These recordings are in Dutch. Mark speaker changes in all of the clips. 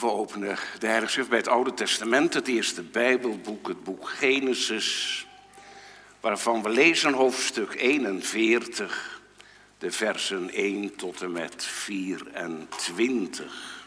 Speaker 1: We openen de Heilige bij het Oude Testament, het eerste Bijbelboek, het boek Genesis, waarvan we lezen hoofdstuk 41, de versen 1 tot en met 24.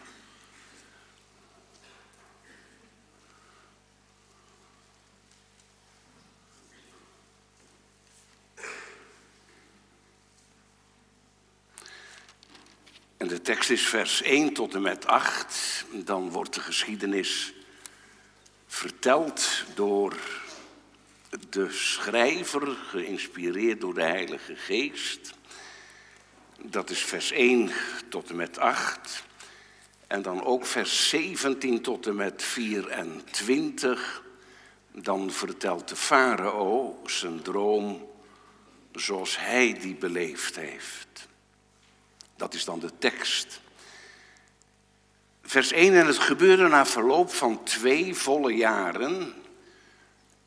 Speaker 1: Tekst is vers 1 tot en met 8. Dan wordt de geschiedenis verteld door de schrijver, geïnspireerd door de Heilige Geest. Dat is vers 1 tot en met 8. En dan ook vers 17 tot en met 24. Dan vertelt de farao zijn droom zoals hij die beleefd heeft. Dat is dan de tekst. Vers 1. En het gebeurde na verloop van twee volle jaren,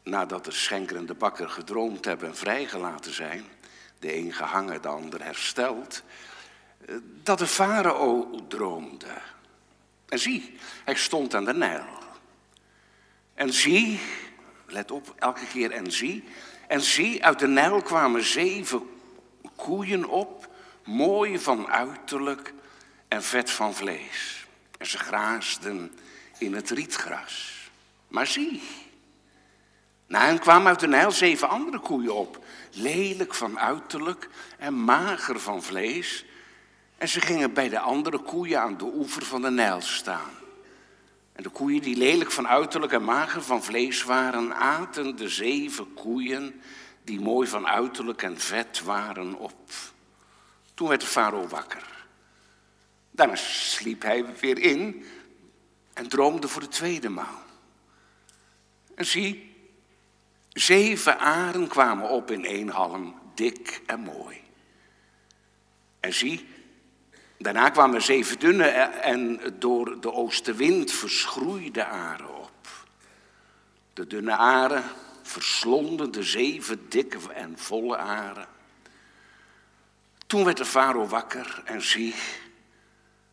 Speaker 1: nadat de schenker en de bakker gedroomd hebben en vrijgelaten zijn, de een gehangen, de ander hersteld, dat de farao droomde. En zie, hij stond aan de Nijl. En zie, let op elke keer en zie, en zie, uit de Nijl kwamen zeven koeien op mooi van uiterlijk en vet van vlees. En ze graasden in het rietgras. Maar zie, na hen kwamen uit de Nijl zeven andere koeien op, lelijk van uiterlijk en mager van vlees. En ze gingen bij de andere koeien aan de oever van de Nijl staan. En de koeien die lelijk van uiterlijk en mager van vlees waren, aten de zeven koeien die mooi van uiterlijk en vet waren op. Toen werd de farao wakker. Daarna sliep hij weer in en droomde voor de tweede maal. En zie, zeven aren kwamen op in één halm, dik en mooi. En zie, daarna kwamen zeven dunne en door de oostenwind verschroeide aren op. De dunne aren verslonden de zeven dikke en volle aren. Toen werd de farao wakker en zie,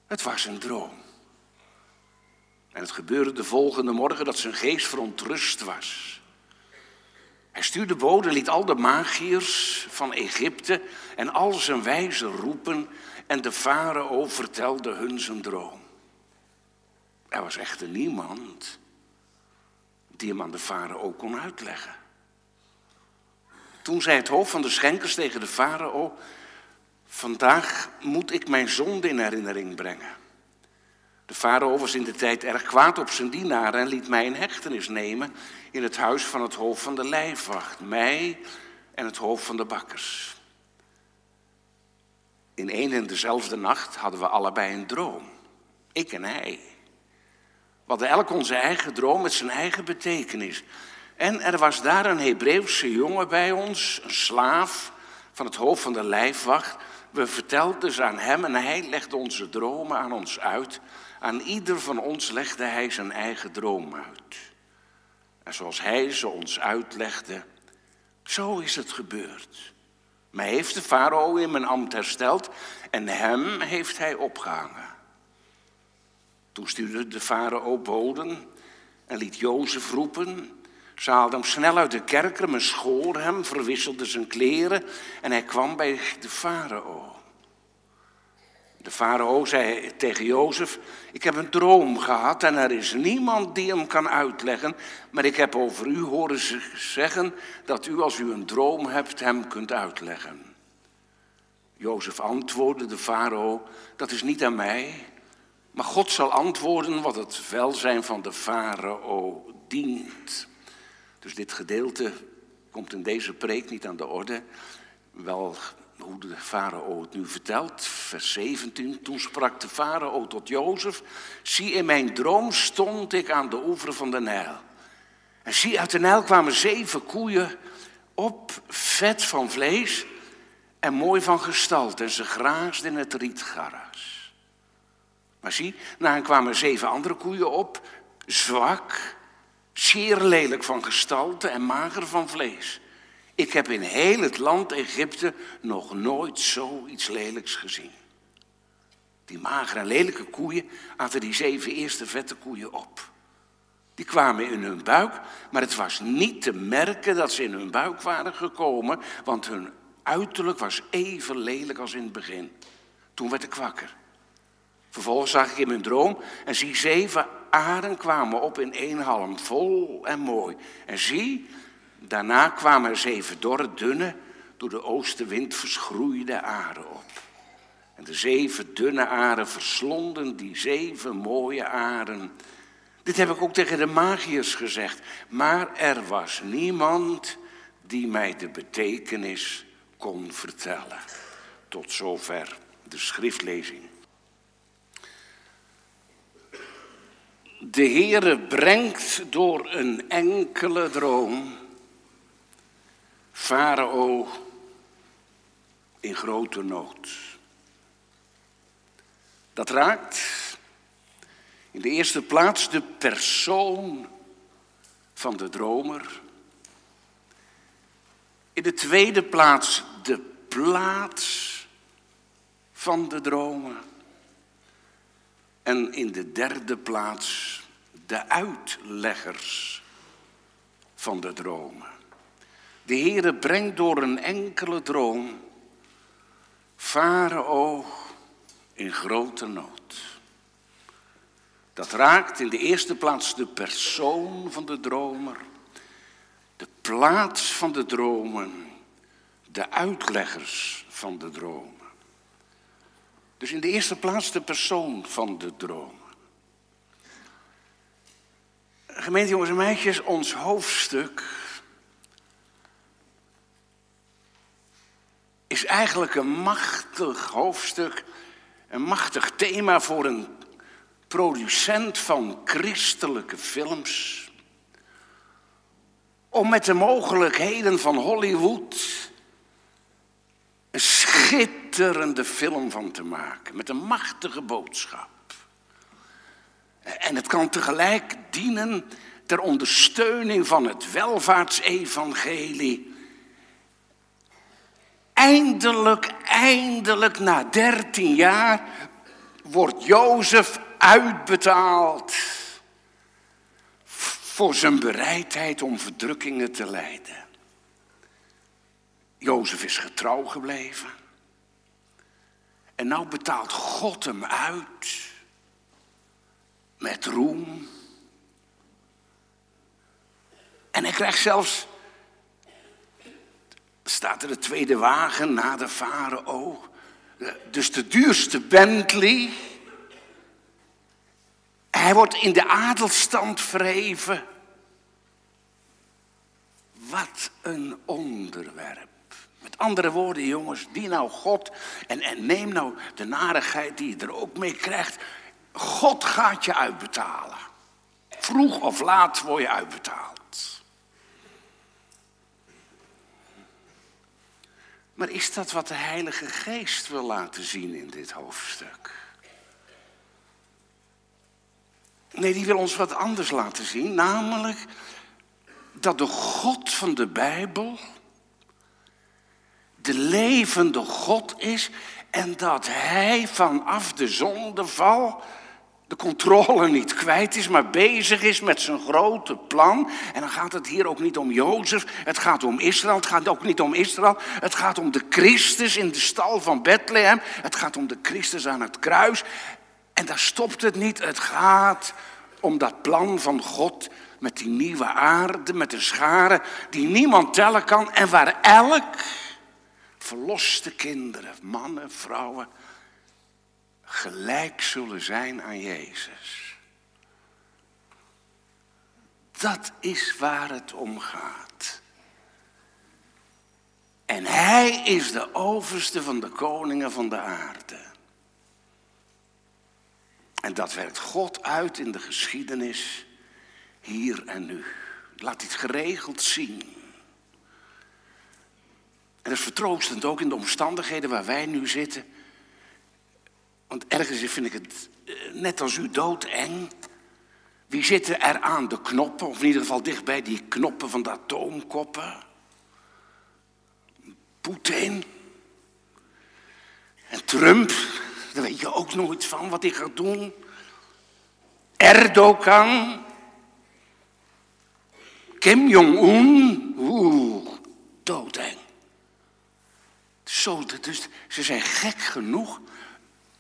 Speaker 1: het was een droom. En het gebeurde de volgende morgen dat zijn geest verontrust was. Hij stuurde boden, liet al de magiërs van Egypte en al zijn wijzen roepen en de farao vertelde hun zijn droom. Er was echter niemand die hem aan de farao kon uitleggen. Toen zei het hoofd van de schenkers tegen de farao: Vandaag moet ik mijn zonde in herinnering brengen. De farao was in de tijd erg kwaad op zijn dienaren en liet mij in hechtenis nemen in het huis van het hoofd van de lijfwacht, mij en het hoofd van de bakkers. In één en dezelfde nacht hadden we allebei een droom, ik en hij. We hadden elk onze eigen droom met zijn eigen betekenis. En er was daar een Hebreeuwse jongen bij ons, een slaaf van het hoofd van de lijfwacht, we vertelden ze aan hem en hij legde onze dromen aan ons uit. Aan ieder van ons legde hij zijn eigen droom uit. En zoals hij ze ons uitlegde, zo is het gebeurd. Mij heeft de farao in mijn ambt hersteld en hem heeft hij opgehangen. Toen stuurde de farao boden en liet Jozef roepen ze haalden hem snel uit de kerker, men schoor hem, verwisselde zijn kleren en hij kwam bij de farao. De farao zei tegen Jozef, ik heb een droom gehad en er is niemand die hem kan uitleggen, maar ik heb over u horen zeggen dat u als u een droom hebt hem kunt uitleggen. Jozef antwoordde de farao, dat is niet aan mij, maar God zal antwoorden wat het welzijn van de farao dient. Dus dit gedeelte komt in deze preek niet aan de orde. Wel hoe de farao het nu vertelt, vers 17. Toen sprak de farao tot Jozef, zie in mijn droom stond ik aan de oever van de Nijl. En zie uit de Nijl kwamen zeven koeien op, vet van vlees en mooi van gestalte. En ze graasden in het rietgaras. Maar zie, na hen kwamen zeven andere koeien op, zwak zeer lelijk van gestalte en mager van vlees. Ik heb in heel het land Egypte nog nooit zoiets lelijks gezien. Die magere en lelijke koeien aten die zeven eerste vette koeien op. Die kwamen in hun buik, maar het was niet te merken dat ze in hun buik waren gekomen, want hun uiterlijk was even lelijk als in het begin. Toen werd ik wakker. Vervolgens zag ik in mijn droom en zie zeven aren kwamen op in één halm, vol en mooi. En zie, daarna kwamen er zeven dorre, dunne, door de oostenwind verschroeide aren op. En de zeven dunne aren verslonden die zeven mooie aren. Dit heb ik ook tegen de magiërs gezegd. Maar er was niemand die mij de betekenis kon vertellen. Tot zover de schriftlezing. De Heere brengt door een enkele droom Farao in grote nood. Dat raakt in de eerste plaats de persoon van de dromer. In de tweede plaats de plaats van de dromen. En in de derde plaats de uitleggers van de dromen. De Heere brengt door een enkele droom Farao in grote nood. Dat raakt in de eerste plaats de persoon van de dromer, de plaats van de dromen, de uitleggers van de dromen. Dus in de eerste plaats de persoon van de droom. Gemeente jongens en meisjes, ons hoofdstuk is eigenlijk een machtig hoofdstuk, een machtig thema voor een producent van christelijke films. Om met de mogelijkheden van Hollywood een schitterende film van te maken. Met een machtige boodschap. En het kan tegelijk dienen ter ondersteuning van het welvaartsevangelie. Eindelijk, eindelijk na dertien jaar wordt Jozef uitbetaald voor zijn bereidheid om verdrukkingen te lijden. Jozef is getrouw gebleven. En nou betaalt God hem uit met roem. En hij krijgt zelfs, staat er de tweede wagen na de farao, dus de duurste Bentley. Hij wordt in de adelstand verheven. Wat een onderwerp. Met andere woorden, jongens, die nou God en, en neem nou de narigheid die je er ook mee krijgt. God gaat je uitbetalen. Vroeg of laat word je uitbetaald. Maar is dat wat de Heilige Geest wil laten zien in dit hoofdstuk? Nee, die wil ons wat anders laten zien, namelijk dat de God van de Bijbel de levende God is en dat Hij vanaf de zondeval de controle niet kwijt is, maar bezig is met zijn grote plan. En dan gaat het hier ook niet om Jozef, het gaat om Israël, het gaat ook niet om Israël, het gaat om de Christus in de stal van Bethlehem, het gaat om de Christus aan het kruis. En daar stopt het niet, het gaat om dat plan van God met die nieuwe aarde, met de scharen die niemand tellen kan en waar elk verloste kinderen, mannen, vrouwen, gelijk zullen zijn aan Jezus. Dat is waar het om gaat. En Hij is de overste van de koningen van de aarde. En dat werkt God uit in de geschiedenis hier en nu. Laat dit geregeld zien. En dat is vertroostend ook in de omstandigheden waar wij nu zitten. Want ergens vind ik het eh, net als u doodeng. Wie zitten er aan de knoppen, of in ieder geval dichtbij die knoppen van de atoomkoppen? Poetin. En Trump, daar weet je ook nooit van wat hij gaat doen. Erdogan. Kim Jong-un. Oeh, doodeng. Zo, dus ze zijn gek genoeg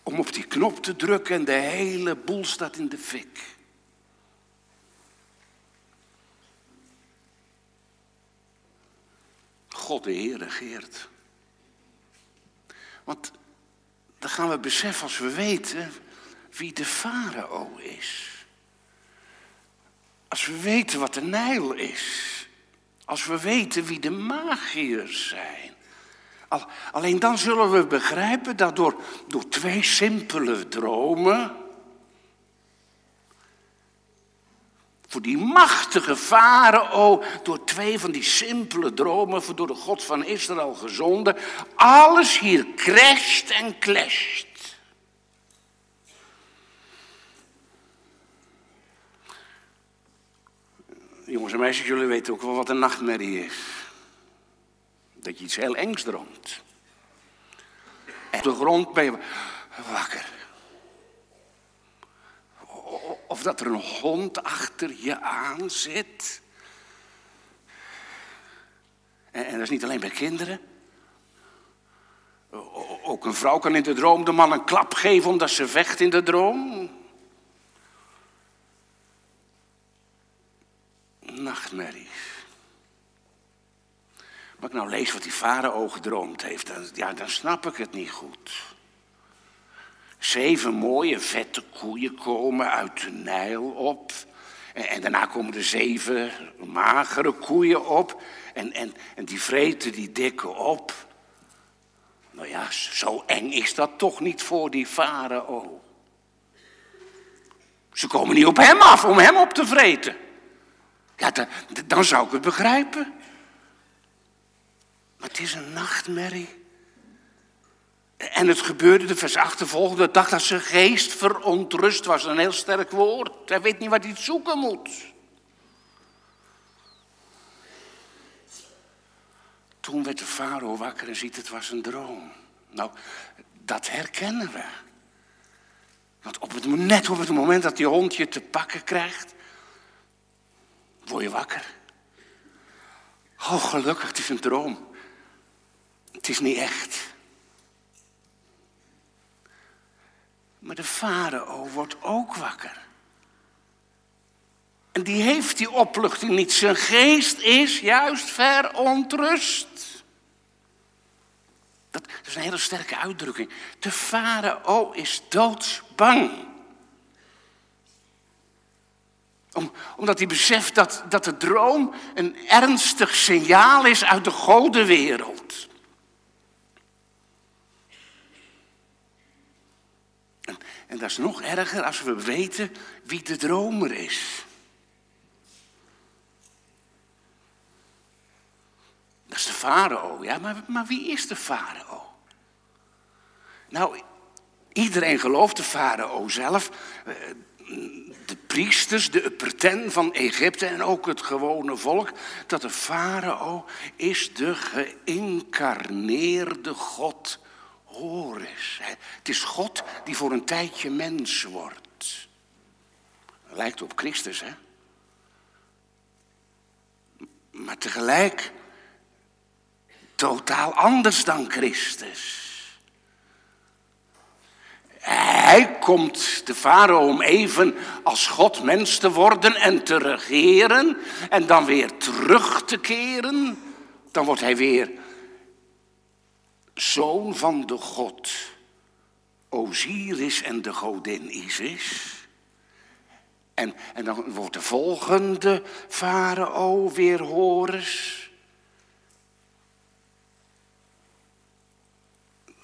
Speaker 1: om op die knop te drukken en de hele boel staat in de fik. God de Heer regeert. Want dan gaan we beseffen als we weten wie de farao is. Als we weten wat de Nijl is. Als we weten wie de magiërs zijn. Alleen dan zullen we begrijpen dat door, door twee simpele dromen. Voor die machtige farao, door twee van die simpele dromen, voor door de God van Israël gezonden, alles hier crasht en clasht. Jongens en meisjes, jullie weten ook wel wat een nachtmerrie is. Dat je iets heel engs droomt. En op de grond ben je wakker. Of dat er een hond achter je aan zit. En, en dat is niet alleen bij kinderen. Ook een vrouw kan in de droom de man een klap geven omdat ze vecht in de droom. Nachtmerries. Maar ik nou lees wat die farao gedroomd heeft, dan, ja, dan snap ik het niet goed. Zeven mooie vette koeien komen uit de Nijl op. En, en daarna komen er zeven magere koeien op. En, en, en die vreten die dikke op. Nou ja, zo eng is dat toch niet voor die farao. Ze komen niet op hem af om hem op te vreten. Ja, dan, dan zou ik het begrijpen. Maar het is een nachtmerrie. En het gebeurde de vers achtervolgende dag dat zijn geest verontrust was. Een heel sterk woord. Hij weet niet wat hij zoeken moet. Toen werd de farao wakker en ziet het was een droom. Nou, dat herkennen we. Want op het, net op het moment dat die hond je te pakken krijgt, word je wakker. Oh, gelukkig, het is een droom. Het is niet echt. Maar de farao wordt ook wakker. En die heeft die opluchting niet. Zijn geest is juist verontrust. Dat, is een hele sterke uitdrukking. De farao is doodsbang. Om, omdat hij beseft dat, dat de droom een ernstig signaal is uit de godenwereld. En dat is nog erger als we weten wie de dromer is. Dat is de farao. Ja, maar, maar wie is de farao? Nou, iedereen gelooft de farao zelf. Eh, de priesters, de upperten van Egypte en ook het gewone volk. Dat de farao is de geïncarneerde God Horus. Het is God die voor een tijdje mens wordt. Lijkt op Christus, hè? Maar tegelijk totaal anders dan Christus. Hij komt de farao om even als God mens te worden en te regeren en dan weer terug te keren. Dan wordt hij weer zoon van de God Osiris en de godin Isis. En, en dan wordt de volgende farao weer Horus.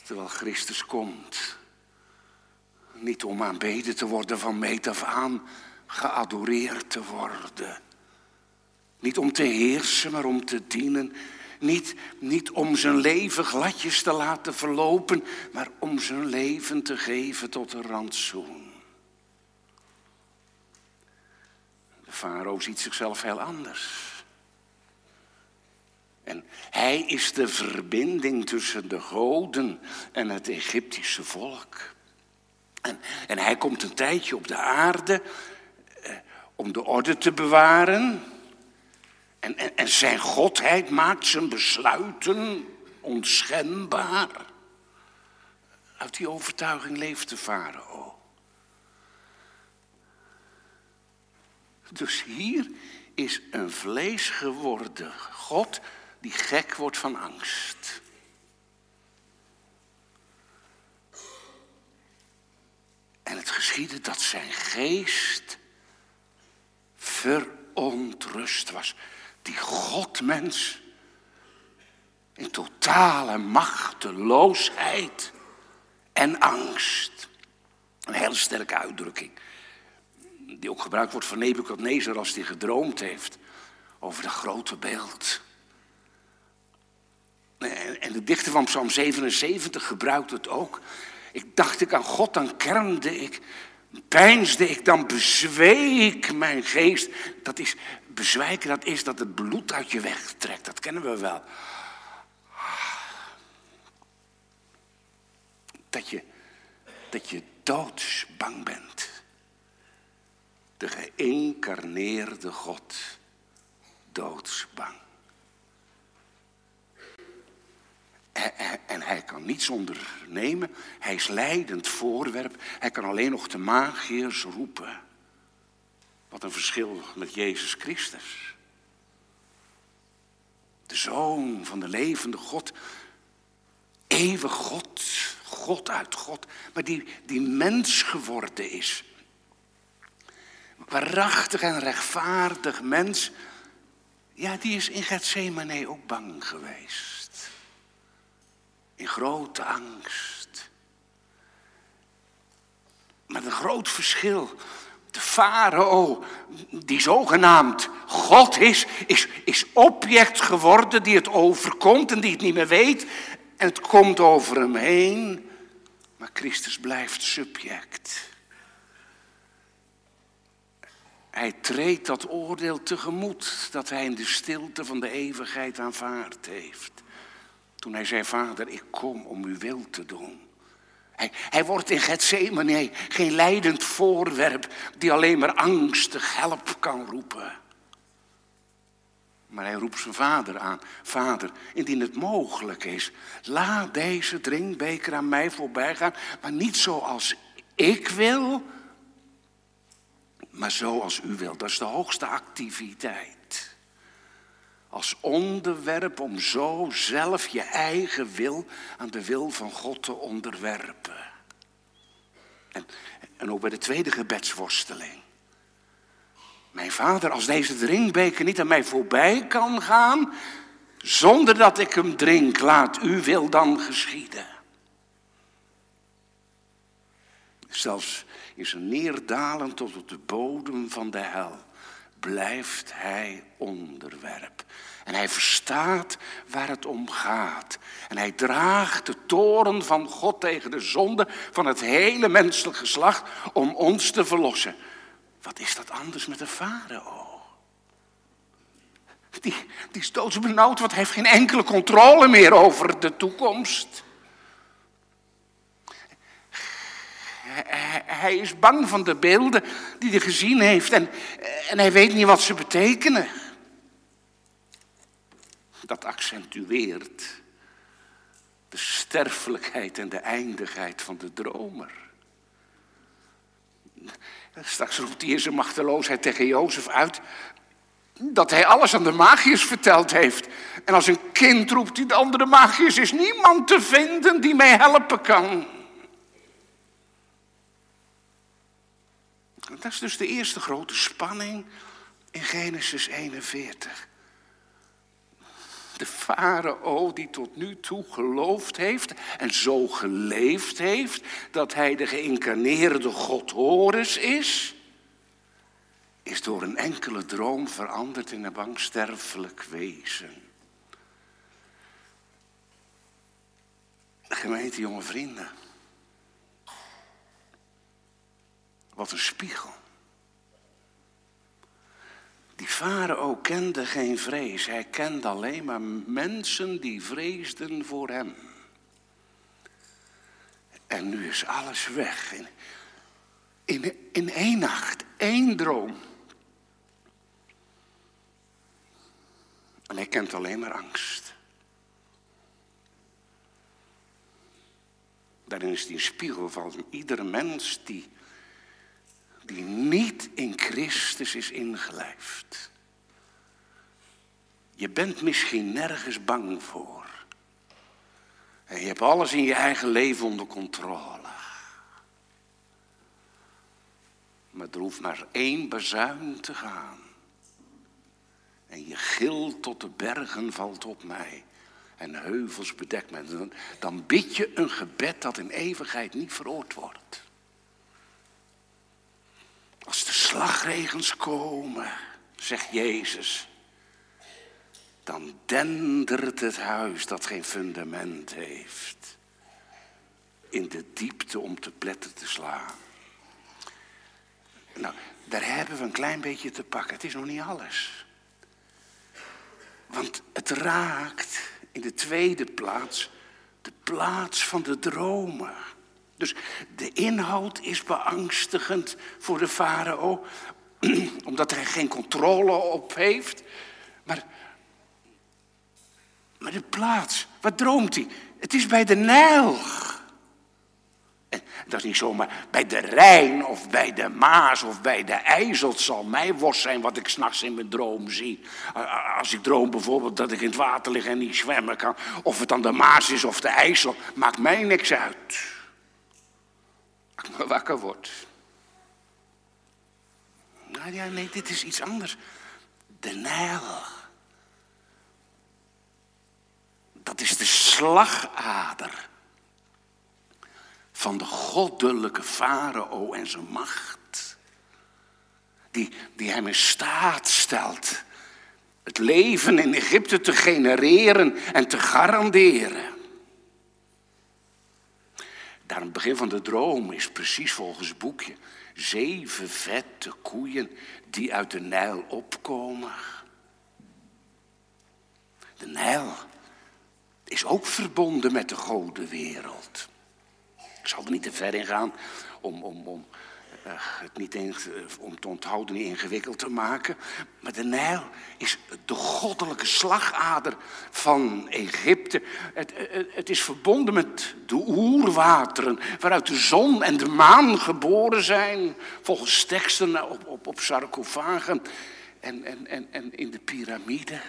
Speaker 1: Terwijl Christus komt. Niet om aanbeden te worden van meet af aan, geadoreerd te worden. Niet om te heersen, maar om te dienen niet, niet om zijn leven gladjes te laten verlopen, maar om zijn leven te geven tot een rantsoen. De farao ziet zichzelf heel anders. En hij is de verbinding tussen de goden en het Egyptische volk. En, en hij komt een tijdje op de aarde eh, om de orde te bewaren. En, en, zijn godheid maakt zijn besluiten onschendbaar. Uit die overtuiging leeft de farao. Dus hier is een vlees geworden God die gek wordt van angst. En het geschiedde dat zijn geest verontrust was. Die Godmens in totale machteloosheid en angst. Een hele sterke uitdrukking. Die ook gebruikt wordt van Nebuchadnezzar als hij gedroomd heeft over de grote beeld. En de dichter van Psalm 77 gebruikt het ook. Ik dacht ik aan God, dan kermde ik, peinsde ik, dan bezweek mijn geest. Dat is, bezwijken, dat is dat het bloed uit je wegtrekt. Dat kennen we wel. Dat je, dat je doodsbang bent. De geïncarneerde God, doodsbang. En hij kan niets ondernemen. Hij is leidend voorwerp. Hij kan alleen nog de magiërs roepen. Wat een verschil met Jezus Christus. De zoon van de levende God. Eeuwig God. God uit God. Maar die, die mens geworden is. Waarachtig en rechtvaardig mens. Ja, die is in Gethsemane ook bang geweest in grote angst. Met een groot verschil. De farao, die zogenaamd God is, is, is object geworden die het overkomt en die het niet meer weet. En het komt over hem heen. Maar Christus blijft subject. Hij treedt dat oordeel tegemoet dat hij in de stilte van de eeuwigheid aanvaard heeft. Toen hij zei, vader, ik kom om uw wil te doen. Hij, hij wordt in Gethsemane geen leidend voorwerp die alleen maar angstig help kan roepen. Maar hij roept zijn vader aan. Vader, indien het mogelijk is, laat deze drinkbeker aan mij voorbij gaan. Maar niet zoals ik wil, maar zoals u wil. Dat is de hoogste activiteit als onderwerp om zo zelf je eigen wil aan de wil van God te onderwerpen. En, en ook bij de tweede gebedsworsteling. Mijn vader, als deze drinkbeker niet aan mij voorbij kan gaan, zonder dat ik hem drink, laat u wil dan geschieden. Zelfs in zijn neerdalen tot op de bodem van de hel blijft hij onderwerp. En hij verstaat waar het om gaat. En hij draagt de toren van God tegen de zonde van het hele menselijk geslacht om ons te verlossen. Wat is dat anders met de farao? Die, die is doodsbenauwd, want hij heeft geen enkele controle meer over de toekomst. Hij is bang van de beelden die hij gezien heeft en, en hij weet niet wat ze betekenen. Dat accentueert de sterfelijkheid en de eindigheid van de dromer. Straks roept hij in zijn machteloosheid tegen Jozef uit dat hij alles aan de magiërs verteld heeft. En als een kind roept hij de andere magiërs, is niemand te vinden die mij helpen kan. Dat is dus de eerste grote spanning in Genesis 41. De farao die tot nu toe geloofd heeft en zo geleefd heeft dat hij de geïncarneerde God Horus is, is door een enkele droom veranderd in een bangsterfelijk wezen. Gemeente, jonge vrienden. Wat een spiegel. Die farao kende geen vrees. Hij kende alleen maar mensen die vreesden voor hem. En nu is alles weg. In, in, in één nacht, één droom. En hij kent alleen maar angst. Daarin is die spiegel van iedere mens die, die niet in Christus is ingelijfd. Je bent misschien nergens bang voor. En je hebt alles in je eigen leven onder controle. Maar er hoeft maar één bezuin te gaan. En je gil tot de bergen valt op mij. En heuvels bedekt mij. Dan bid je een gebed dat in eeuwigheid niet veroord wordt. Als de slagregens komen, zegt Jezus, dan dendert het huis dat geen fundament heeft. In de diepte om te pletten te slaan. Nou, daar hebben we een klein beetje te pakken. Het is nog niet alles. Want het raakt in de tweede plaats de plaats van de dromen. Dus de inhoud is beangstigend voor de farao, omdat hij geen controle op heeft. Maar, maar de plaats, wat droomt hij? Het is bij de Nijl. Dat is niet zomaar bij de Rijn of bij de Maas of bij de IJssel. Het zal mij worst zijn wat ik s'nachts in mijn droom zie. Als ik droom bijvoorbeeld dat ik in het water lig en niet zwemmen kan. Of het dan de Maas is of de IJssel. Maakt mij niks uit. Me wakker word. Nou ja, nee, dit is iets anders. De Nijl. Dat is de slagader van de goddelijke farao en zijn macht. Die, die hem in staat stelt het leven in Egypte te genereren en te garanderen. Daar het begin van de droom is precies volgens het boekje zeven vette koeien die uit de Nijl opkomen. De Nijl is ook verbonden met de godenwereld. Ik zal er niet te ver in gaan om, om, om uh, het niet in, om te onthouden, niet ingewikkeld te maken. Maar de Nijl is de goddelijke slagader van Egypte. Het, het, het, is verbonden met de oerwateren, waaruit de zon en de maan geboren zijn. Volgens teksten op, op, op sarcofagen en, en, en, en in de piramide.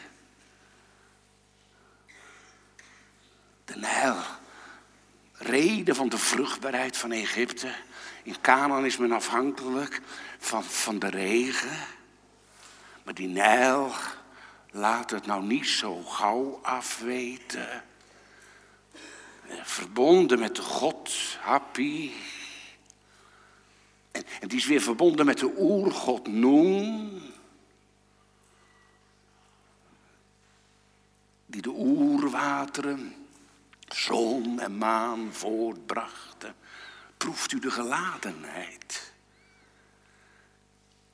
Speaker 1: De Nijl reden van de vruchtbaarheid van Egypte. In Canaan is men afhankelijk van, van de regen. Maar die Nijl laat het nou niet zo gauw afweten. Verbonden met de God, Happy. En, en die is weer verbonden met de oergod Noem. Die de oerwateren zon en maan voortbrachten, proeft u de geladenheid.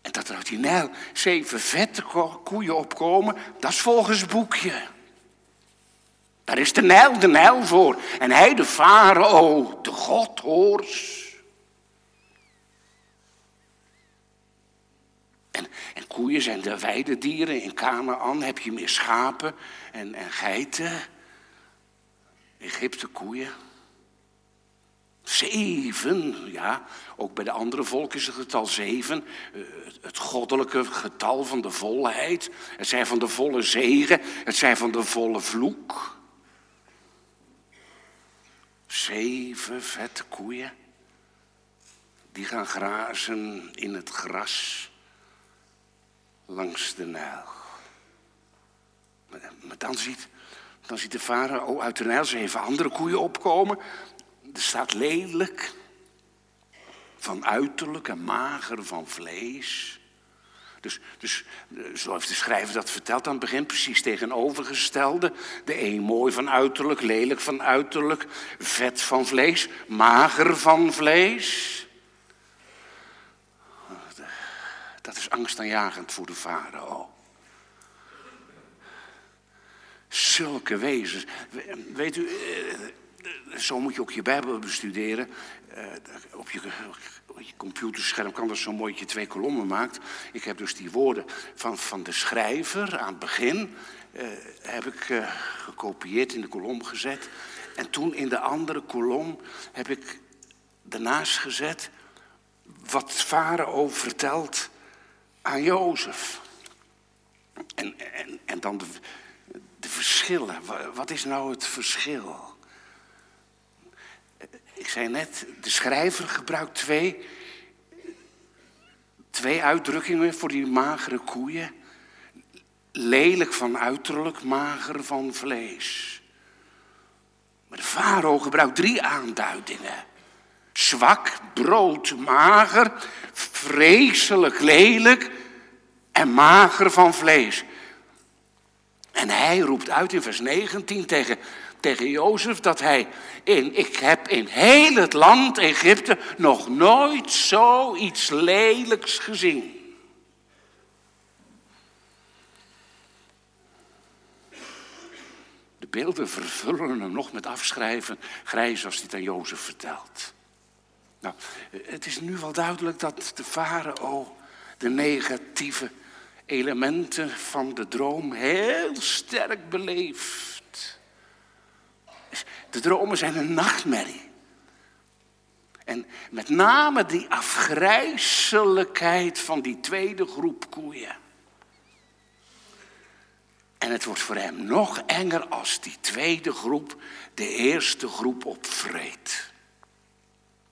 Speaker 1: En dat er uit die Nijl zeven vette koeien opkomen, dat is volgens boekje. Daar is de Nijl, de Nijl voor. En hij, de farao, de godhoors. En, en koeien zijn de weidedieren. In Canaan heb je meer schapen en, en geiten. Egypte koeien. Zeven, ja, ook bij de andere volken is het getal zeven. Eh, het goddelijke getal van de volheid. Het zijn van de volle zegen, het zijn van de volle vloek. Zeven vette koeien. Die gaan grazen in het gras langs de Nijl. Maar, dan ziet dan ziet de farao uit de Nijl zeven andere koeien opkomen. Er staat lelijk, van uiterlijk en mager van vlees. Dus, dus zo heeft de schrijver dat verteld aan het begin, precies tegenovergestelde. De een mooi van uiterlijk, lelijk van uiterlijk, vet van vlees, mager van vlees. Dat is angstaanjagend voor de farao. Zulke wezens. Weet u, eh, zo moet je ook je Bijbel bestuderen. Uh, op, je, je computerscherm kan dat zo mooi dat je twee kolommen maakt. Ik heb dus die woorden van, van de schrijver aan het begin... Uh, heb ik uh, gekopieerd in de kolom gezet. En toen in de andere kolom heb ik daarnaast gezet... wat Farao vertelt aan Jozef. En, en, en dan de, de verschillen. Wat is nou het verschil? Ik zei net, de schrijver gebruikt twee, twee uitdrukkingen voor die magere koeien. Lelijk van uiterlijk, mager van vlees. Maar de farao gebruikt drie aanduidingen. Zwak, brood, mager, vreselijk lelijk en mager van vlees. En hij roept uit in vers 19 tegen tegen Jozef dat hij in, ik heb in heel het land Egypte nog nooit zoiets lelijks gezien. De beelden vervullen hem nog met afschrijven, grijs als hij het aan Jozef vertelt. Nou, het is nu wel duidelijk dat de farao de negatieve elementen van de droom heel sterk beleeft. De dromen zijn een nachtmerrie. En met name die afgrijzelijkheid van die tweede groep koeien. En het wordt voor hem nog enger als die tweede groep de eerste groep opvreet.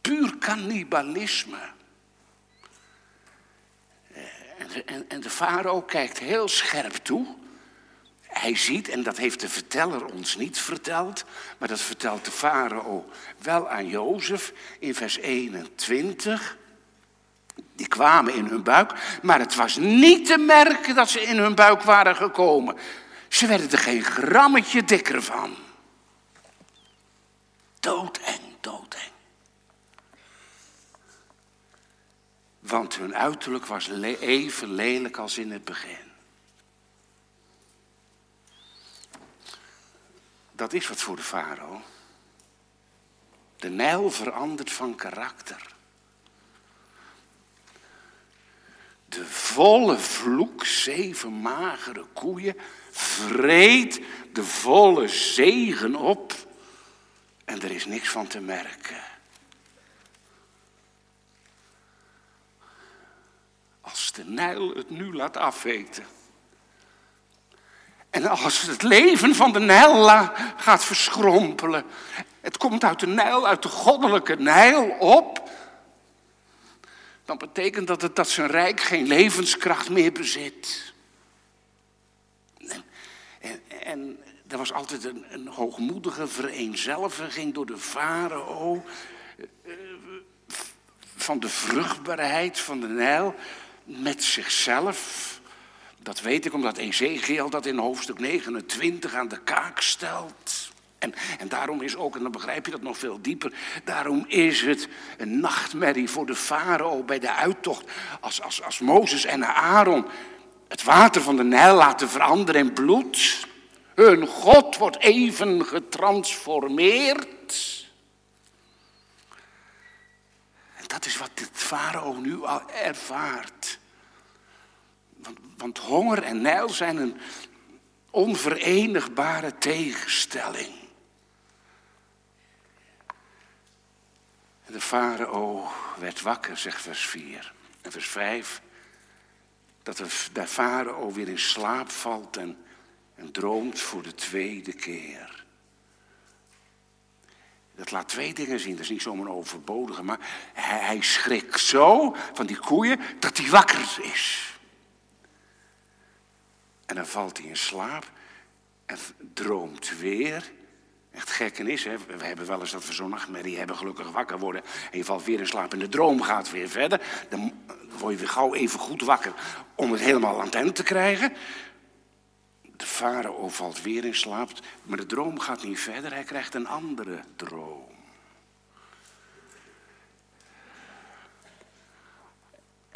Speaker 1: Puur cannibalisme. Eh, en, en, en de farao kijkt heel scherp toe. Hij ziet, en dat heeft de verteller ons niet verteld, maar dat vertelt de farao wel aan Jozef in vers 21. Die kwamen in hun buik, maar het was niet te merken dat ze in hun buik waren gekomen. Ze werden er geen grammetje dikker van. Doodeng, doodeng. Want hun uiterlijk was even lelijk als in het begin. Dat is wat voor de farao. De Nijl verandert van karakter. De volle vloek, zeven magere koeien, vreet de volle zegen op. En er is niks van te merken. Als de Nijl het nu laat afweten en als het leven van de Nijl gaat verschrompelen. Het komt uit de Nijl, uit de goddelijke Nijl op. Dan betekent dat het dat zijn rijk geen levenskracht meer bezit. En, en, er was altijd een, een hoogmoedige vereenzelviging door de farao. Eh, van de vruchtbaarheid van de Nijl met zichzelf. Dat weet ik omdat Ezekiel dat in hoofdstuk 29 aan de kaak stelt. En, en daarom is ook, en dan begrijp je dat nog veel dieper, daarom is het een nachtmerrie voor de farao bij de uittocht. Als, als, als Mozes en Aaron het water van de Nijl laten veranderen in bloed. Hun God wordt even getransformeerd. En dat is wat de farao nu al ervaart. Want, honger en Nijl zijn een onverenigbare tegenstelling. En de farao werd wakker, zegt vers 4. En vers 5, dat de, farao weer in slaap valt en, en droomt voor de tweede keer. Dat laat twee dingen zien. Dat is niet zomaar een overbodige, maar hij, hij schrikt zo van die koeien dat hij wakker is. En dan valt hij in slaap en droomt weer. Echt gekken is, hè? we hebben wel eens dat we zo'n nachtmerrie hebben, gelukkig wakker worden. En je valt weer in slaap en de droom gaat weer verder. Dan word je weer gauw even goed wakker om het helemaal aan het te krijgen. De farao valt weer in slaap, maar de droom gaat niet verder. Hij krijgt een andere droom.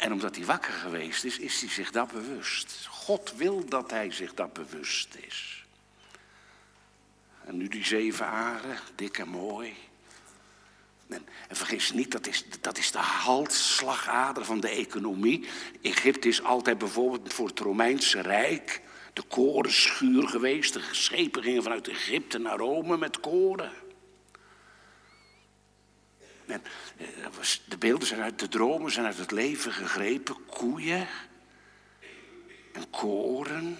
Speaker 1: En omdat hij wakker geweest is, is hij zich dat bewust. God wil dat hij zich dat bewust is. En nu die zeven aren, dik en mooi. En, en vergis niet, dat is, dat is de halsslagader van de economie. Egypte is altijd bijvoorbeeld voor het Romeinse Rijk de korenschuur geweest. De schepen gingen vanuit Egypte naar Rome met koren. Eh, de beelden zijn uit de dromen, zijn uit het leven gegrepen. Koeien en koren.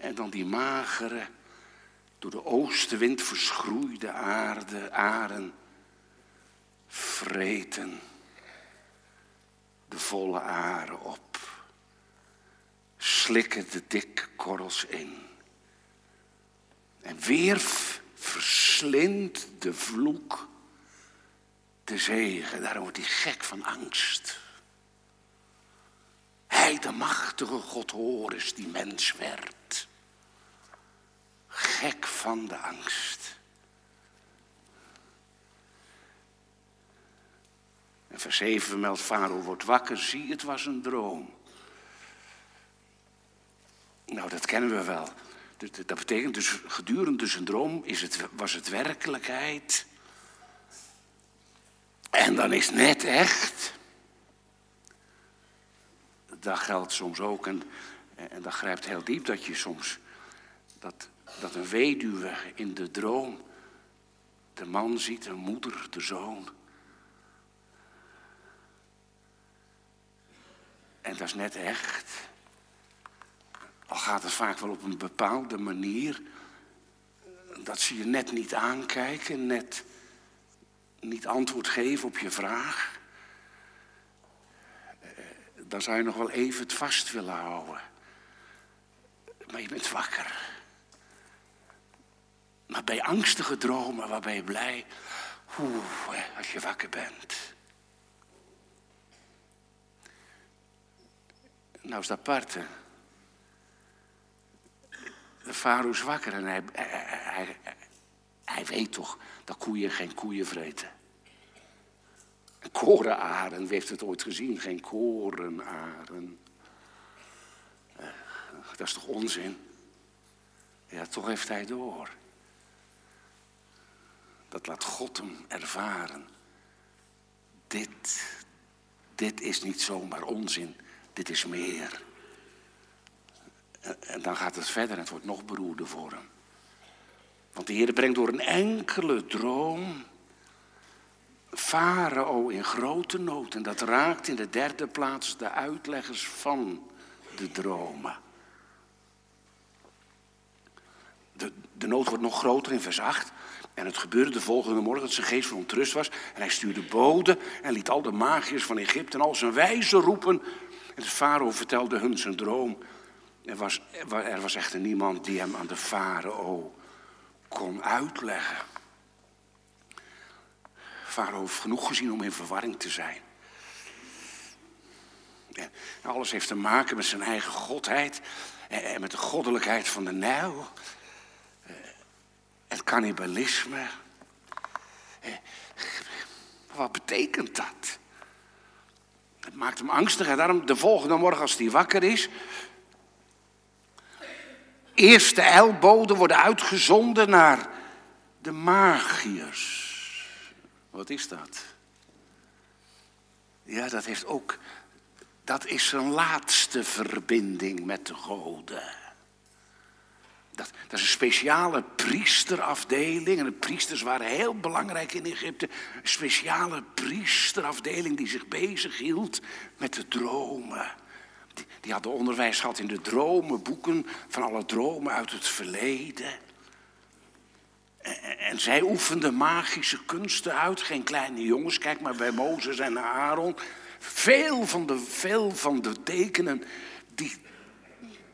Speaker 1: En, dan die magere, door de oostenwind verschroeide aarde, aren, vreten de volle aren op, slikken de dikke korrels in. En weer verslindt de vloek de zegen. Daarom wordt hij gek van angst. Hij, de machtige God Horus, die mens werd. Gek van de angst. En vers 7 vermeldt, Farao wordt wakker, zie het was een droom. Nou, dat kennen we wel. Dat betekent dus gedurende zijn droom is het, was het werkelijkheid. En dan is net echt. Dat geldt soms ook, en, en dat grijpt heel diep, dat je soms, dat, dat een weduwe in de droom de man ziet, een moeder, de zoon. En dat is net echt. Al gaat het vaak wel op een bepaalde manier. Dat ze je net niet aankijken, net niet antwoord geven op je vraag. Eh, dan zou je nog wel even het vast willen houden. Maar je bent wakker. Maar bij angstige dromen, waar ben je blij? Oeh, als je wakker bent. Nou is dat apart, De farao is wakker en hij, hij, weet toch dat koeien geen koeien vreten. Korenaren, wie heeft het ooit gezien? Geen korenaren. Eh, dat is toch onzin? Ja, toch heeft hij door. Dat laat God hem ervaren. Dit, dit is niet zomaar onzin, dit is meer. En dan gaat het verder en het wordt nog beroerder voor hem. Want de Heer brengt door een enkele droom Farao in grote nood. En dat raakt in de derde plaats de uitleggers van de dromen. De, de nood wordt nog groter in vers 8. En het gebeurde de volgende morgen dat zijn geest verontrust was. En hij stuurde boden en liet al de magiërs van Egypte en al zijn wijzen roepen. En de farao vertelde hun zijn droom. Er was, er was echter niemand die hem aan de farao kon uitleggen. Farao heeft genoeg gezien om in verwarring te zijn. Alles heeft te maken met zijn eigen godheid en met de goddelijkheid van de Nijl. Het cannibalisme. Wat betekent dat? Het maakt hem angstig en daarom de volgende morgen als hij wakker is. Eerste elboden worden uitgezonden naar de magiërs. Wat is dat? Ja, dat heeft ook. Dat is zijn laatste verbinding met de goden. Dat, dat, is een speciale priesterafdeling. En de priesters waren heel belangrijk in Egypte. Een speciale priesterafdeling die zich bezighield met de dromen. Die, hadden onderwijs gehad in de dromenboeken van alle dromen uit het verleden. En zij oefenden magische kunsten uit. Geen kleine jongens, kijk maar bij Mozes en Aaron. Veel van de, veel van de tekenen die,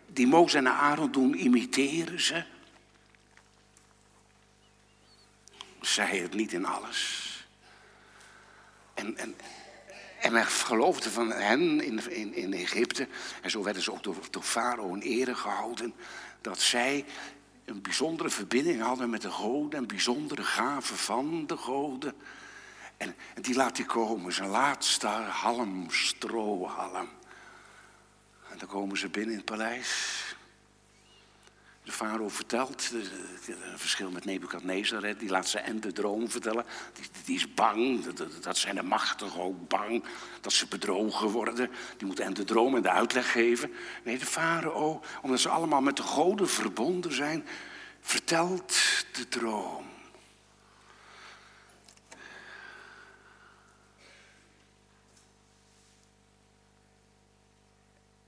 Speaker 1: die Mozes en Aaron doen, imiteren ze. Zij het niet in alles. En, en, en men geloofde van hen in, in, in Egypte, en zo werden ze ook door, door Farao in ere gehouden, dat zij een bijzondere verbinding hadden met de goden, een bijzondere gave van de goden. En, en die laat hij komen, zijn laatste halm, strohalm. En dan komen ze binnen in het paleis. De farao vertelt, een verschil met Nebukadnezar, die laat ze en de droom vertellen. Die, is bang, dat zijn de machtigen ook bang, dat ze bedrogen worden. Die moeten en de droom en de uitleg geven. Nee, de farao, omdat ze allemaal met de goden verbonden zijn, vertelt de droom.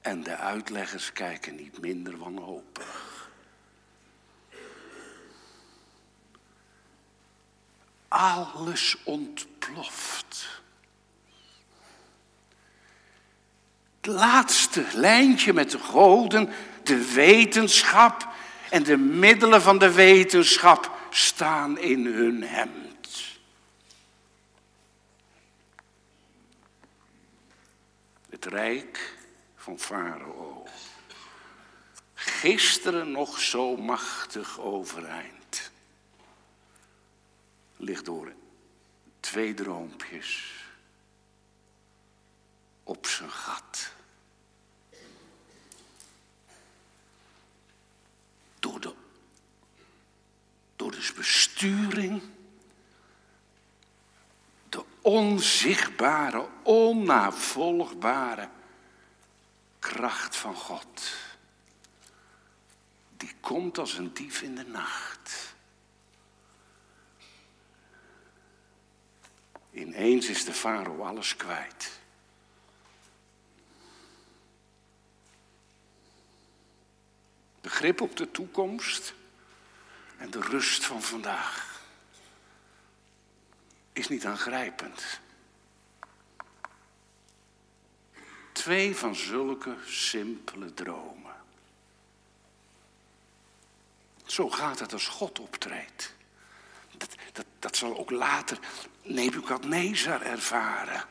Speaker 1: En de uitleggers kijken niet minder wanhopig. Alles ontploft. Het laatste lijntje met de goden, de wetenschap en de middelen van de wetenschap staan in hun hemd. Het rijk van Farao. Gisteren nog zo machtig overeind. Ligt door twee droompjes op zijn gat. Door de, door de besturing, de onzichtbare, onnavolgbare kracht van God. Die komt als een dief in de nacht. Ineens is de farao alles kwijt. De grip op de toekomst en de rust van vandaag is niet aangrijpend. Twee van zulke simpele dromen. Zo gaat het als God optreedt. Dat, dat, dat zal ook later Nebukadnezar ervaren.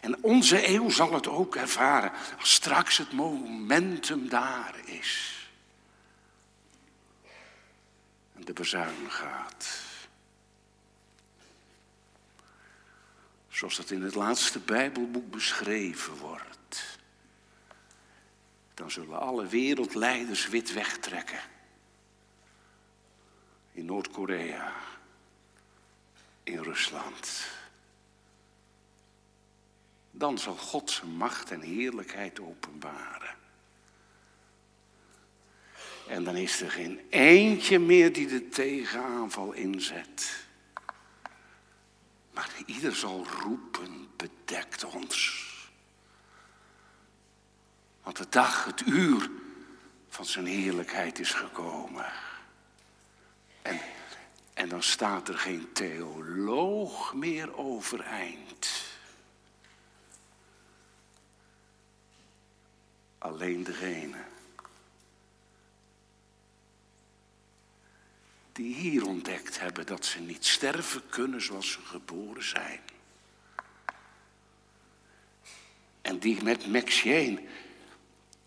Speaker 1: En onze eeuw zal het ook ervaren als straks het momentum daar is. En de bezuin gaat. Zoals dat in het laatste Bijbelboek beschreven wordt. Dan zullen alle wereldleiders wit wegtrekken. In Noord-Korea. In Rusland. Dan zal God zijn macht en heerlijkheid openbaren. En dan is er geen eentje meer die de tegenaanval inzet. Maar ieder zal roepen, bedekt ons. Want de dag, het uur van zijn heerlijkheid is gekomen. En, en dan staat er geen theoloog meer overeind. Alleen degene die hier ontdekt hebben dat ze niet sterven kunnen zoals ze geboren zijn. En die met Mexien,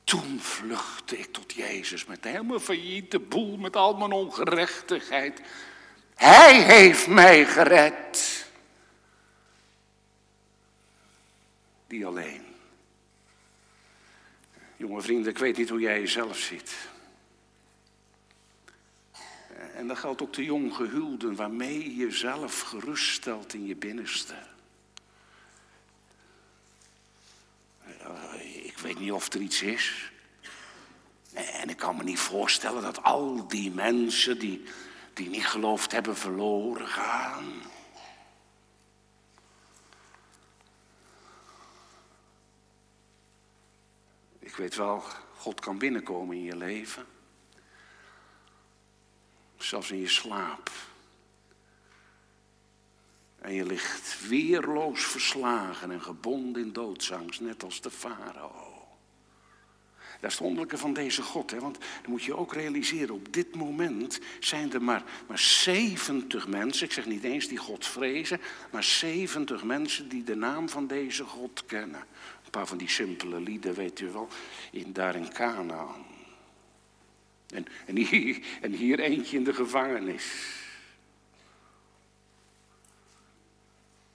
Speaker 1: toen vluchtte ik tot Jezus met helemaal failliete boel, met al mijn ongerechtigheid. Hij heeft mij gered. Die alleen. Jonge vrienden, ik weet niet hoe jij jezelf ziet. En dat geldt ook de jonggehuwden, waarmee je jezelf geruststelt in je binnenste. Ik weet niet of er iets is. En ik kan me niet voorstellen dat al die mensen die, die niet geloofd hebben verloren gaan. Ik weet wel, God kan binnenkomen in je leven zelfs in je slaap. En je ligt weerloos verslagen en gebonden in doodsangst, net als de farao. Dat is het wonderlijke van deze God. Hè? Want dan moet je ook realiseren, op dit moment zijn er maar, maar 70 mensen, ik zeg niet eens die God vrezen, maar 70 mensen die de naam van deze God kennen. Een paar van die simpele lieden, weet u wel, in, daar in Canaan. En, en, hier, en hier eentje in de gevangenis.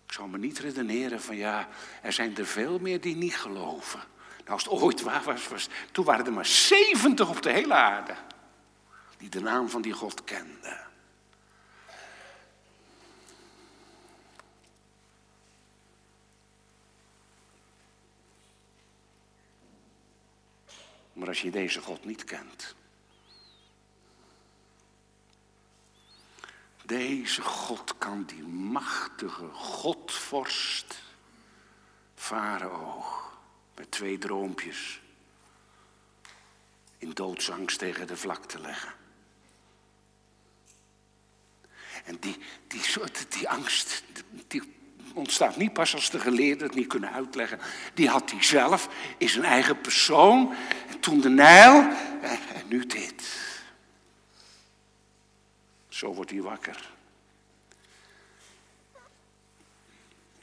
Speaker 1: Ik zou me niet redeneren van ja, er zijn er veel meer die niet geloven. Als het ooit waar was, toen waren er maar 70 op de hele aarde. die de naam van die God kende. Maar als je deze God niet kent, deze God kan die machtige Godvorst, Farao, met twee droompjes in doodsangst tegen de vlakte leggen. En die, die, soort, die angst, die ontstaat niet pas als de geleerden het niet kunnen uitleggen. Die had hij zelf, is een eigen persoon. En toen de Nijl, en, en nu dit. Zo wordt hij wakker.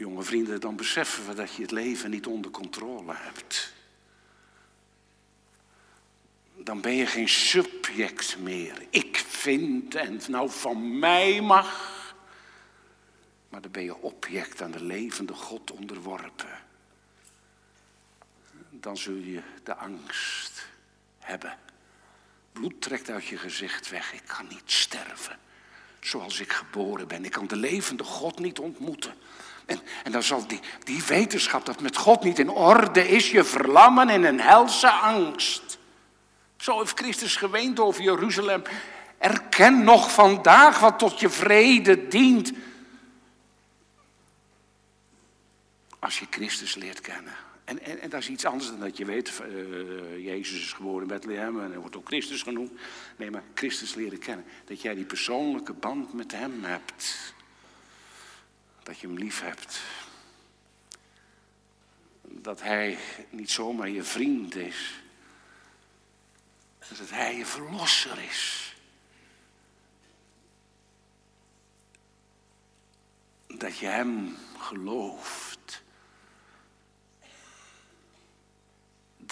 Speaker 1: Jonge vrienden, dan beseffen we dat je het leven niet onder controle hebt. Dan ben je geen subject meer. Ik vind en nou van mij mag. Maar dan ben je object aan de levende God onderworpen. Dan zul je de angst hebben. Bloed trekt uit je gezicht weg. Ik kan niet sterven zoals ik geboren ben. Ik kan de levende God niet ontmoeten. En, en dan zal die, die wetenschap dat met God niet in orde is, je verlammen in een helse angst. Zo heeft Christus geweend over Jeruzalem. Erken nog vandaag wat tot je vrede dient. Als je Christus leert kennen. En, en, en, dat is iets anders dan dat je weet, uh, Jezus is geboren in Bethlehem en wordt ook Christus genoemd. Nee, maar Christus leren kennen. Dat jij die persoonlijke band met hem hebt. Dat je hem lief hebt. Dat hij niet zomaar je vriend is. Dat hij je verlosser is. Dat je hem gelooft.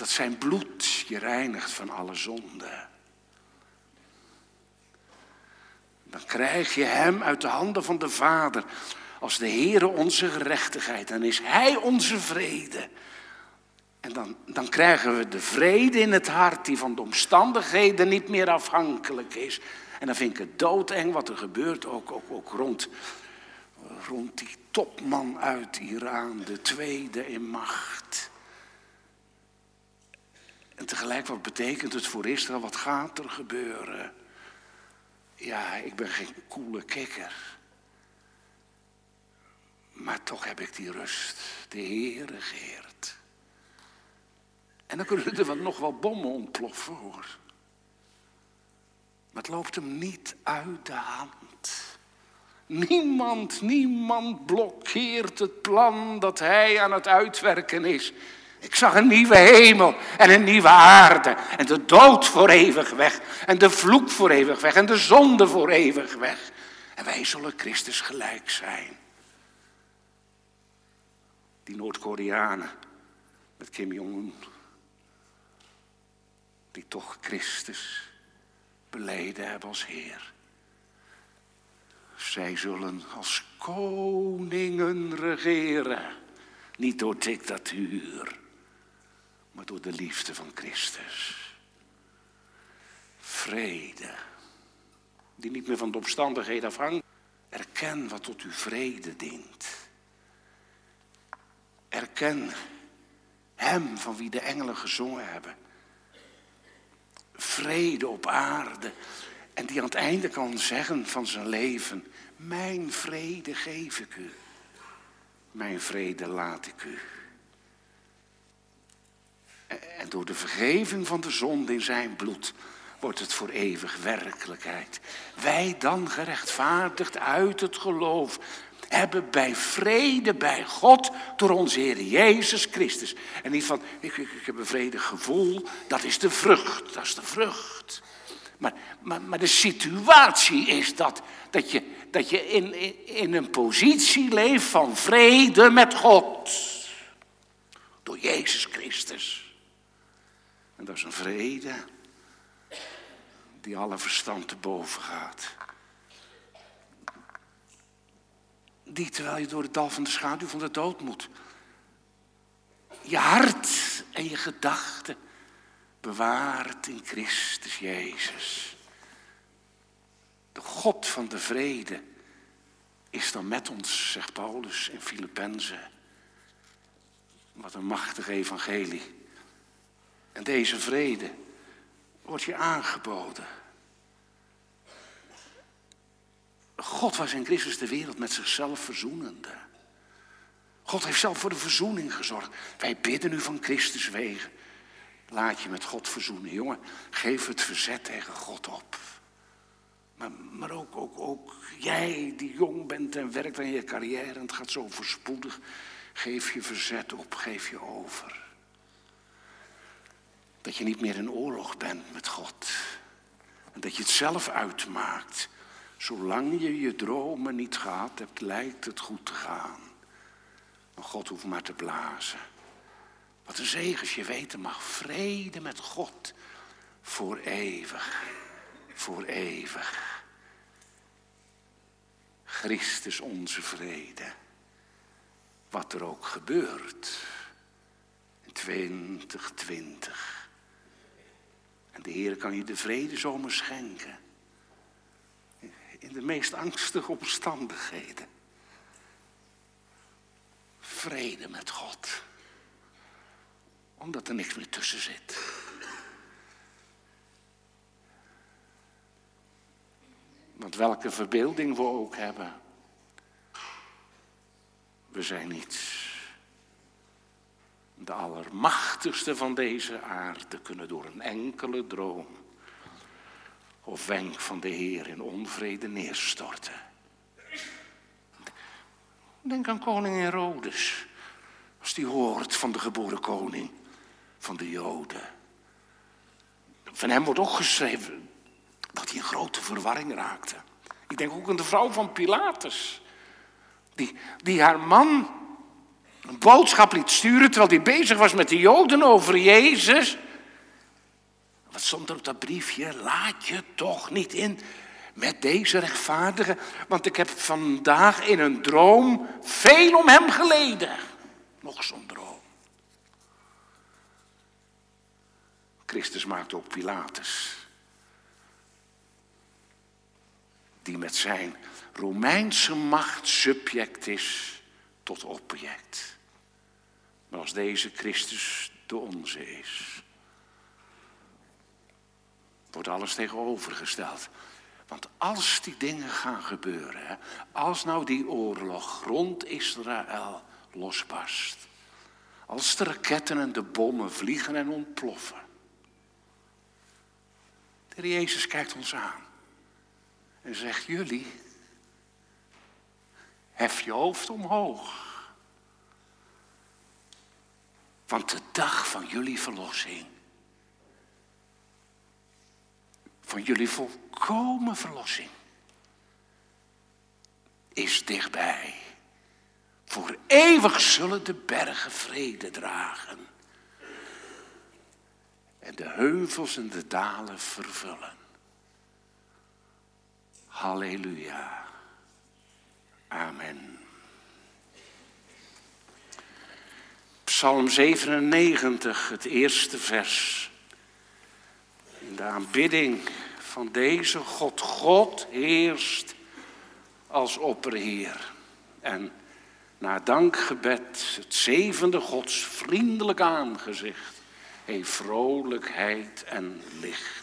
Speaker 1: dat zijn bloed je reinigt van alle zonde. Dan krijg je hem uit de handen van de Vader als de Heere onze gerechtigheid. Dan is Hij onze vrede. En dan, dan krijgen we de vrede in het hart die van de omstandigheden niet meer afhankelijk is. En dan vind ik het doodeng wat er gebeurt, ook, ook, ook rond, rond die topman uit Iran, de tweede in macht. En tegelijk, wat betekent het voor Israël? Wat gaat er gebeuren? Ja, ik ben geen koele kikker. Maar toch heb ik die rust. De Heer regeert. En dan kunnen er nog wel bommen ontploffen hoor. Maar het loopt hem niet uit de hand. Niemand, niemand blokkeert het plan dat hij aan het uitwerken is. Ik zag een nieuwe hemel en een nieuwe aarde. En de dood voor eeuwig weg. En de vloek voor eeuwig weg. En de zonde voor eeuwig weg. En wij zullen Christus gelijk zijn. Die Noord-Koreanen met Kim Jong-un. Die toch Christus beleden hebben als Heer. Zij zullen als koningen regeren. Niet door dictatuur maar door de liefde van Christus. Vrede, die niet meer van de omstandigheden afhangt. Erken wat tot uw vrede dient. Erken Hem van wie de engelen gezongen hebben. Vrede op aarde. En die aan het einde kan zeggen van zijn leven: Mijn vrede geef ik u. Mijn vrede laat ik u. En door de vergeving van de zonde in zijn bloed wordt het voor eeuwig werkelijkheid. Wij dan gerechtvaardigd uit het geloof hebben bij vrede bij God door onze Heer Jezus Christus. En niet van, ik, ik, ik heb een vredig gevoel, dat is de vrucht, dat is de vrucht. Maar, maar, maar de situatie is dat, dat je, dat je in, in, in een positie leeft van vrede met God. Door Jezus Christus. En dat is een vrede die alle verstand te boven gaat. Die terwijl je door het dal van de schaduw van de dood moet. Je hart en je gedachten bewaart in Christus Jezus. De God van de vrede is dan met ons, zegt Paulus in Filippenzen. Wat een machtig evangelie. En deze vrede wordt je aangeboden. God was in Christus de wereld met zichzelf verzoenende. God heeft zelf voor de verzoening gezorgd. Wij bidden nu van Christus wegen. Laat je met God verzoenen. Jongen, geef het verzet tegen God op. Maar, maar ook, ook, ook jij die jong bent en werkt aan je carrière en het gaat zo voorspoedig. Geef je verzet op, geef je over. Dat je niet meer in oorlog bent met God. En dat je het zelf uitmaakt. Zolang je je dromen niet gehad hebt, lijkt het goed te gaan. Maar God hoeft maar te blazen. Wat een zegens je weten mag. Vrede met God. Voor eeuwig. Voor eeuwig. Christus onze vrede. Wat er ook gebeurt. In 2020. En de Heer kan je de vrede zomaar schenken. In de meest angstige omstandigheden. Vrede met God. Omdat er niks meer tussen zit. Want welke verbeelding we ook hebben. We zijn niets. De allermachtigste van deze aarde kunnen door een enkele droom of wenk van de Heer in onvrede neerstorten. Denk aan koning Herodes, als die hoort van de geboren koning van de Joden. Van hem wordt ook geschreven dat hij in grote verwarring raakte. Ik denk ook aan de vrouw van Pilatus, die, die haar man een boodschap liet sturen terwijl hij bezig was met de Joden over Jezus. Wat stond er op dat briefje? Laat je toch niet in met deze rechtvaardige, want ik heb vandaag in een droom veel om hem geleden. Nog zo'n droom. Christus maakt ook Pilatus. Die met zijn Romeinse macht subject is tot object. Maar als deze Christus de onze is, wordt alles tegenovergesteld. Want als die dingen gaan gebeuren, als nou die oorlog rond Israël losbarst, als de raketten en de bommen vliegen en ontploffen, de Jezus kijkt ons aan en zegt: Jullie, hef je hoofd omhoog. Want de dag van jullie verlossing van jullie volkomen verlossing is dichtbij. Voor eeuwig zullen de bergen vrede dragen. En de heuvels en de dalen vervullen. Halleluja. Amen. Psalm 97, het eerste vers in de aanbidding van deze God. God heerst als opperheer. En na dankgebed het zevende Gods vriendelijk aangezicht heeft vrolijkheid en licht.